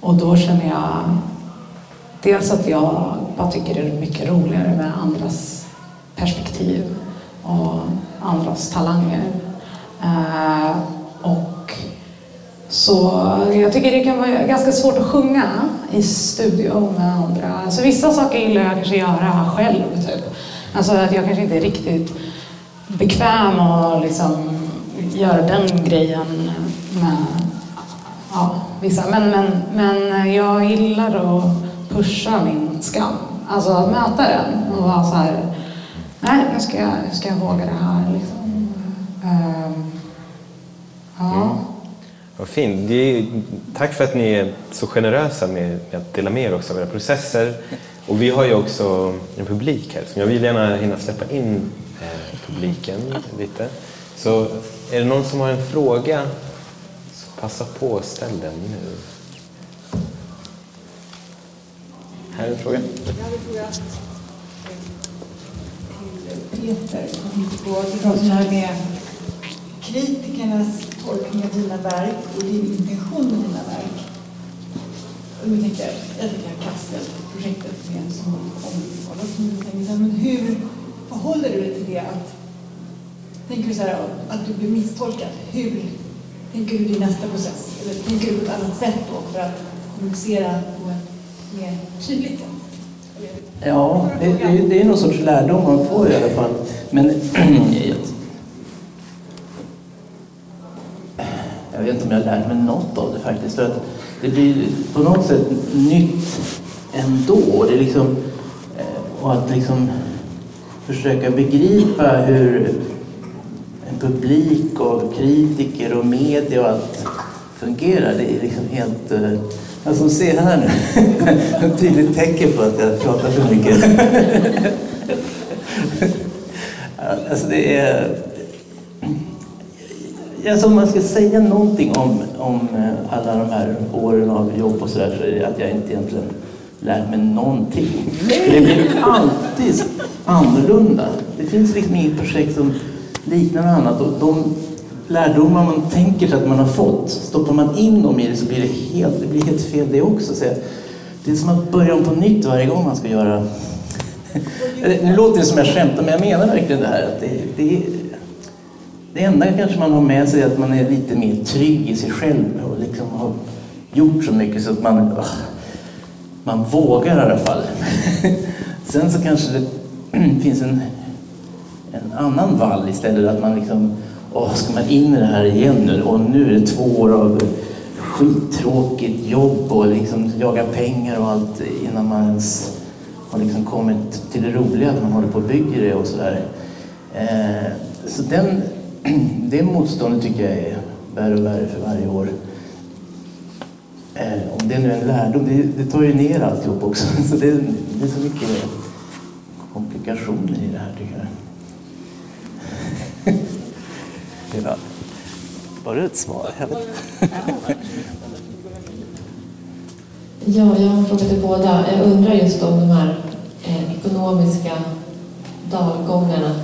Och då känner jag dels att jag bara tycker det är mycket roligare med andras perspektiv och andras talanger. Eh, och så jag tycker det kan vara ganska svårt att sjunga i studio med andra. Alltså vissa saker gillar jag kanske göra själv. Typ. Alltså att jag kanske inte är riktigt bekväm och liksom göra den grejen med ja, vissa. Men, men, men jag gillar att pusha min skam. Alltså att möta den och vara så här, nej nu ska jag, ska jag våga det här. Liksom. Um, ja. Mm. Vad fint. Är, tack för att ni är så generösa med, med att dela med er också av era processer. Och vi har ju också en publik här, så jag vill gärna hinna släppa in eh, publiken lite. Så är det någon som har en fråga, så passa på och ställ den nu. Här är en fråga. Jag vill till Peter, på det här med kritikernas tolkning av dina verk och din intention med dina verk. Nu tänker jag, jag tänker Kassel-projektet som kom för länge. Men hur förhåller du dig till det? Att, tänker du så här, att du blir misstolkad? Hur tänker du din nästa process? Eller tänker du på ett annat sätt då för att kommunicera på ett mer tydligt sätt? Ja, det, det, det är någon sorts lärdom man får i alla fall. Men *clears throat* jag vet inte om jag har lärt mig något av det faktiskt. För att det blir på något sätt nytt ändå. Det är liksom, eh, och att liksom försöka begripa hur en publik och kritiker och media och allt fungerar. Det är liksom helt... Eh, Alltså se här nu. *laughs* Ett tydligt tecken på att jag pratar för mycket. *laughs* alltså det är Alltså om man ska säga någonting om, om eh, alla de här åren av jobb och sådär så är det att jag inte egentligen lärt mig någonting. Det blir alltid annorlunda. Det finns liksom inget projekt som liknar något annat. Och de lärdomar man tänker sig att man har fått, stoppar man in dem i det så blir det helt, det blir helt fel det också. Så det är som att börja om på nytt varje gång man ska göra... *laughs* Nu låter det som jag skämtar, men jag menar verkligen det här. Att det, det, det enda kanske man har med sig är att man är lite mer trygg i sig själv och liksom har gjort så mycket så att man, ah, man vågar i alla fall. *laughs* Sen så kanske det *clears throat* finns en, en annan vall istället, att man liksom, åh, ska man in i det här igen nu? Och nu är det två år av skittråkigt jobb och liksom jaga pengar och allt innan man ens har liksom kommit till det roliga, att man håller på och bygger det och sådär. Eh, så den *clears throat* det motståndet tycker jag är värre och värre för varje år. Eh, om det nu är en lärdom, det, det tar ju ner alltihop också. *laughs* Så det, det är så mycket komplikationer i det här tycker jag. Det var, var det ett svar? Ja, jag har en fråga till båda. Jag undrar just om de här eh, ekonomiska dalgångarna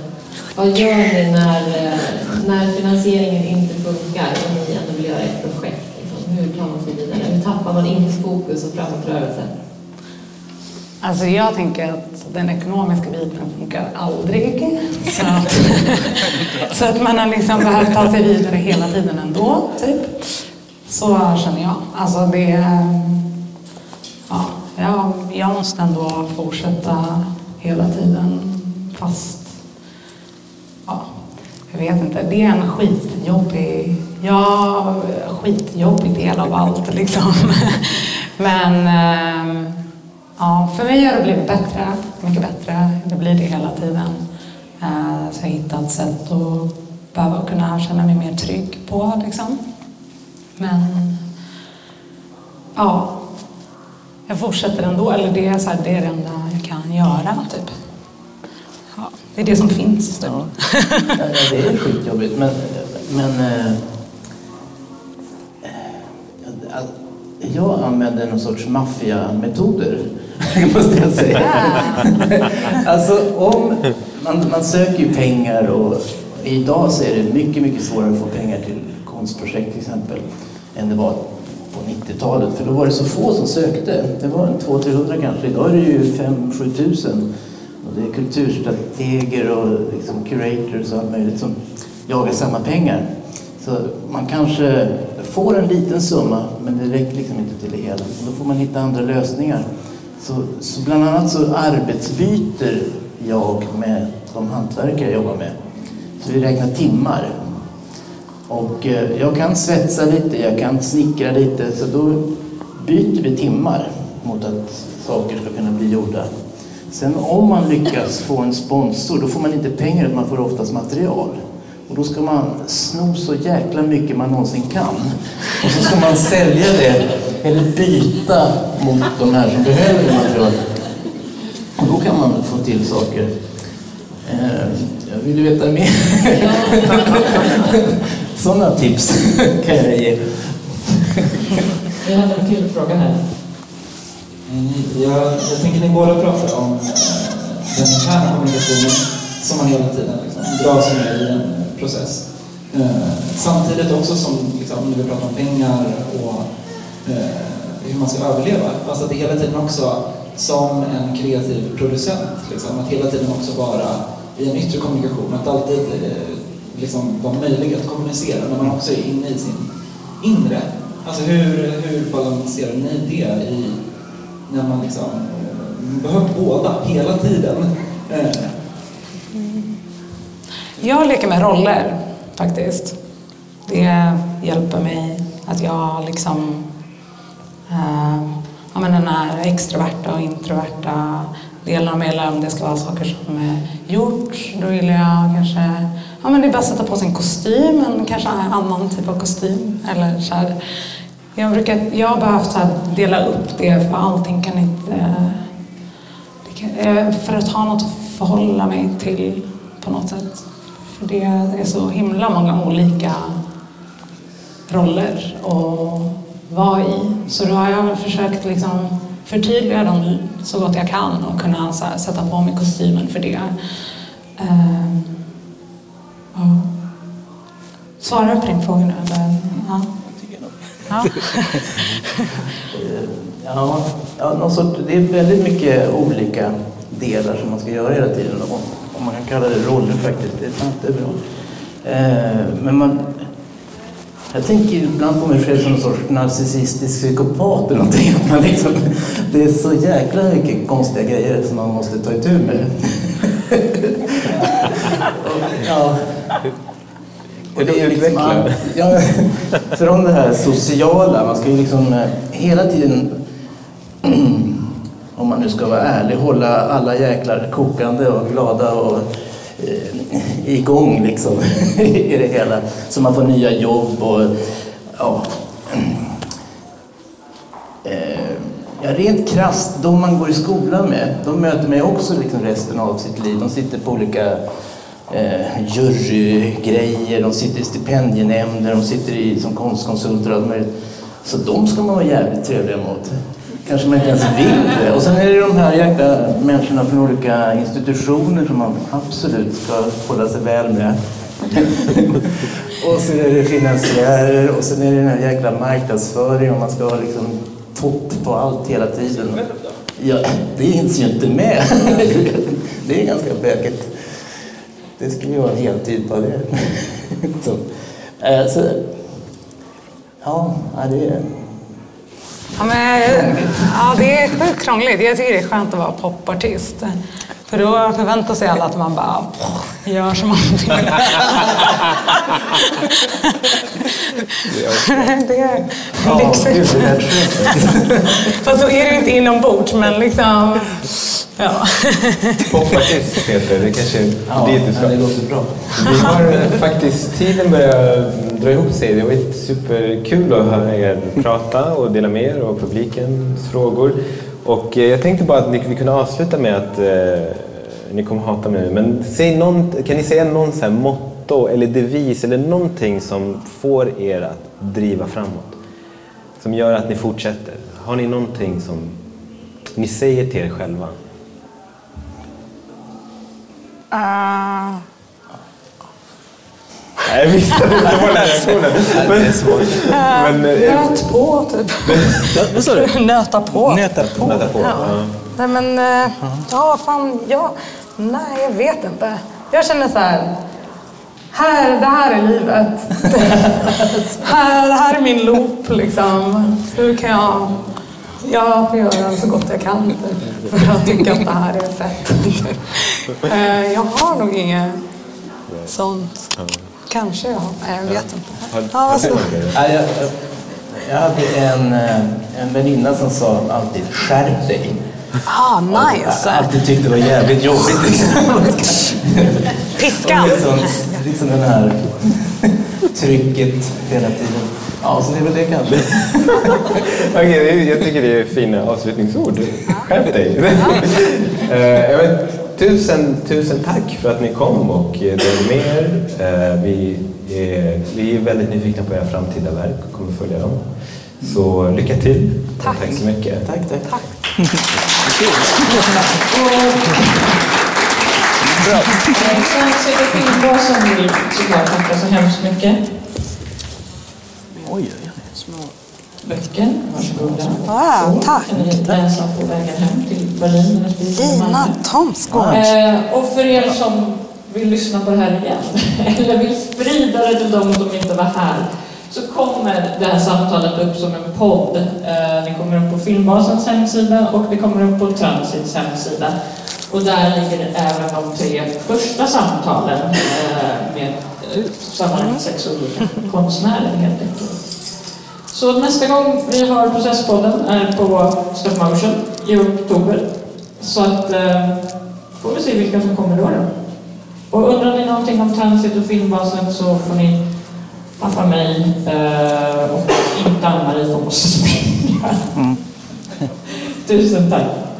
vad gör ni när, eh, när finansieringen inte funkar och ni ändå vill göra ett projekt? Liksom? Hur tar man sig vidare? Hur tappar man inte fokus och framåtrörelse? Alltså jag tänker att den ekonomiska biten funkar aldrig. Så att, *laughs* så att man har liksom behövt ta sig vidare hela tiden ändå, typ. Så känner jag. Alltså det... Ja, jag, jag måste ändå fortsätta hela tiden fast jag vet inte, det är en skitjobbig, ja, skitjobbig del av allt liksom. *laughs* Men eh, ja, för mig har det blivit bättre, mycket bättre. Det blir det hela tiden. Eh, så jag har hittat sätt att behöva kunna känna mig mer trygg på liksom. Men ja, jag fortsätter ändå. Eller det är, så här, det är det enda jag kan göra typ. Det är det som finns. Ja. ja, det är skitjobbigt. Men, men äh, jag använder någon sorts maffiametoder, *laughs* måste jag säga. *laughs* alltså, om, man, man söker ju pengar och idag så är det mycket, mycket svårare att få pengar till konstprojekt till exempel än det var på 90-talet. För då var det så få som sökte. Det var 200-300 kanske. Idag är det ju 5-7 tusen Och det är kulturstrateger och liksom curators och allt möjligt som jagar samma pengar. Så man kanske får en liten summa, men det räcker liksom inte till det hela. Och då får man hitta andra lösningar. Så, så bland annat så arbetsbyter jag med de hantverkare jag jobbar med. Så vi räknar timmar. Och eh, jag kan svetsa lite, jag kan snickra lite, så då byter vi timmar mot att saker ska kunna bli gjorda. Sen om man lyckas få en sponsor, då får man inte pengar, utan man får oftast material. Och då ska man sno så jäkla mycket man någonsin kan. Och så ska man sälja det, eller byta mot de här som behöver det materialet. Och då kan man få till saker. Eh, jag vill veta mer. *laughs* Sådana tips kan jag ge. Vi hade en kul fråga här. Jag, jag tänker ni båda pratar om eh, den interna kommunikationen som man hela tiden liksom, dras med i en process. Eh, samtidigt också som liksom, när vi pratar om pengar och Eh, hur man ska överleva. Alltså Fast att hela tiden också som en kreativ producent, liksom, att hela tiden också vara i en yttre kommunikation, att alltid eh, liksom, vara möjlig att kommunicera när man också är inne i sin inre. Alltså hur, hur balanserar ni det i när man liksom eh, behöver båda hela tiden? Jag leker med roller faktiskt. Det hjälper mig att jag liksom... Ehm, ja, men den här extroverta och introverta delen av mig, eller om det ska vara saker som är gjort, då vill jag kanske... Ja, men det är bara att sätta på sig en kostym, en kanske en annan typ av kostym. Eller så här, jag, brukar, jag har behövt så här dela upp det, för allting kan inte... Det kan, eh, för att ha något att förhålla mig till på något sätt. För det är så himla många olika roller och var i. Så då har jag försökt liksom förtydliga dem så gott jag kan och kunna så här, sätta på mig kostymen för det. Uh, ja. Svarar du på din fråga nu? Eller? Ja. Ja. *laughs* Ja, ja någon sort, det är väldigt mycket olika delar som man ska göra hela tiden. Om, om man kan kalla det roller faktiskt. Det är sant, det är bra. Eh, men man, jag tänker ibland på mig själv som en sorts narcissistisk psykopat eller någonting. Att man liksom, det är så jäkla mycket konstiga grejer som man måste ta itu med. Och, ja. Är det liksom utveckla? all- ja, från det här sociala, man ska ju liksom eh, hela tiden, om man nu ska vara ärlig, hålla alla jäklar kokande och glada och Eh, igång liksom *laughs* i det hela. Så man får nya jobb och ja. Eh, ja, rent krasst, de man går i skolan med, de möter mig också liksom resten av sitt liv. De sitter på olika eh, jurygrejer, de sitter i stipendienämnder, de sitter i, som konstkonsulter och allt möjligt. Så de ska man vara jävligt trevliga mot. Kanske man inte ens vill det. Och sen är det de här jäkla människorna från olika institutioner som man absolut ska hålla sig väl med. *laughs* och sen är det finansiärer och sen är det den här jäkla marknadsföringen och man ska ha liksom topp på allt hela tiden. Ja, det hinns ju inte med. *laughs* det är ganska bökigt. Det skulle ju vara en heltid på det. *laughs* så, eh, så, ja, det är... Ja, men, ja, det är sjukt krångligt. Jag tycker det är skönt att vara popartist. För då förväntar sig alla att man bara gör som man vill. *laughs* det är Ja, lyxigt. Fast så är det ju inte inombords, men liksom... Ja. Popartist Peter, det kanske är Ja, dit du ska. det låter bra. Vi har eh, faktiskt, tiden börjar dra ihop sig. Det har varit superkul att höra er prata och dela med er av publikens frågor. Och eh, jag tänkte bara att ni, vi kunde avsluta med att eh, ni kommer hata mig nu, men säg någon, kan ni säga någon så här motto eller devis eller någonting som får er att driva framåt? Som gör att ni fortsätter? Har ni någonting som ni säger till er själva? Uh, jag visste att det skulle vara den reaktionen. Men, Det är svårt. men, eh, Nöt på, typ. Vad sa du? Nöta på. Nöta på. Nöta på. Ja. Nej men, eh, ja fan, ja. Nej, jag vet inte. Jag känner så här. Här, det här är livet. *laughs* här, det här är min loop liksom. Hur kan jag... Jag får göra så gott jag kan typ, för att tycka att det här är fett. Eh, jag har nog inget sånt. Kanske jag har. Nej, jag vet inte. Ja, alltså. Ja, jag, jag, jag hade en, eh, en väninna som sa alltid skärp dig. Ah, Jag nice. alltid tyckte det var jävligt jobbigt. Piskan. Liksom, liksom den här trycket hela tiden. Ja, så det är väl det kanske. Okej, jag tycker det är fina avslutningsord. Skärp dig! Eh, jag vet, tusen, tusen tack för att ni kom och eh, delade med er. Eh, Vi är, vi är väldigt nyfikna på era framtida verk och kommer följa dem. Så lycka till. Tack. Tack så mycket. Tack, tack. Tack. Vill såklart tacka så hemskt mycket. Oj, oj, oj. Böcker, varsågoda. Ah, tack. kan ni läsa på vägen hem till Berlin. Lina. Thomsgård. Eh, och för er som vill lyssna på det här igen, *laughs* eller vill sprida det till de som inte var här, så kommer det här samtalet upp som en podd. Eh, det kommer upp på Filmbasens hemsida och det kommer upp på Transits hemsida. Och där ligger även de tre första samtalen eh, med sammanlagt sex olika konstnärer helt enkelt. Så nästa gång vi har Processpodden är på Stop Motion i oktober. Så att eh, får vi se vilka som kommer då. då. Och undrar ni någonting om Transit och Filmbasen så får ni paffa mig eh, och inte Ann-Marie får måste springa. *laughs* Tusen tack.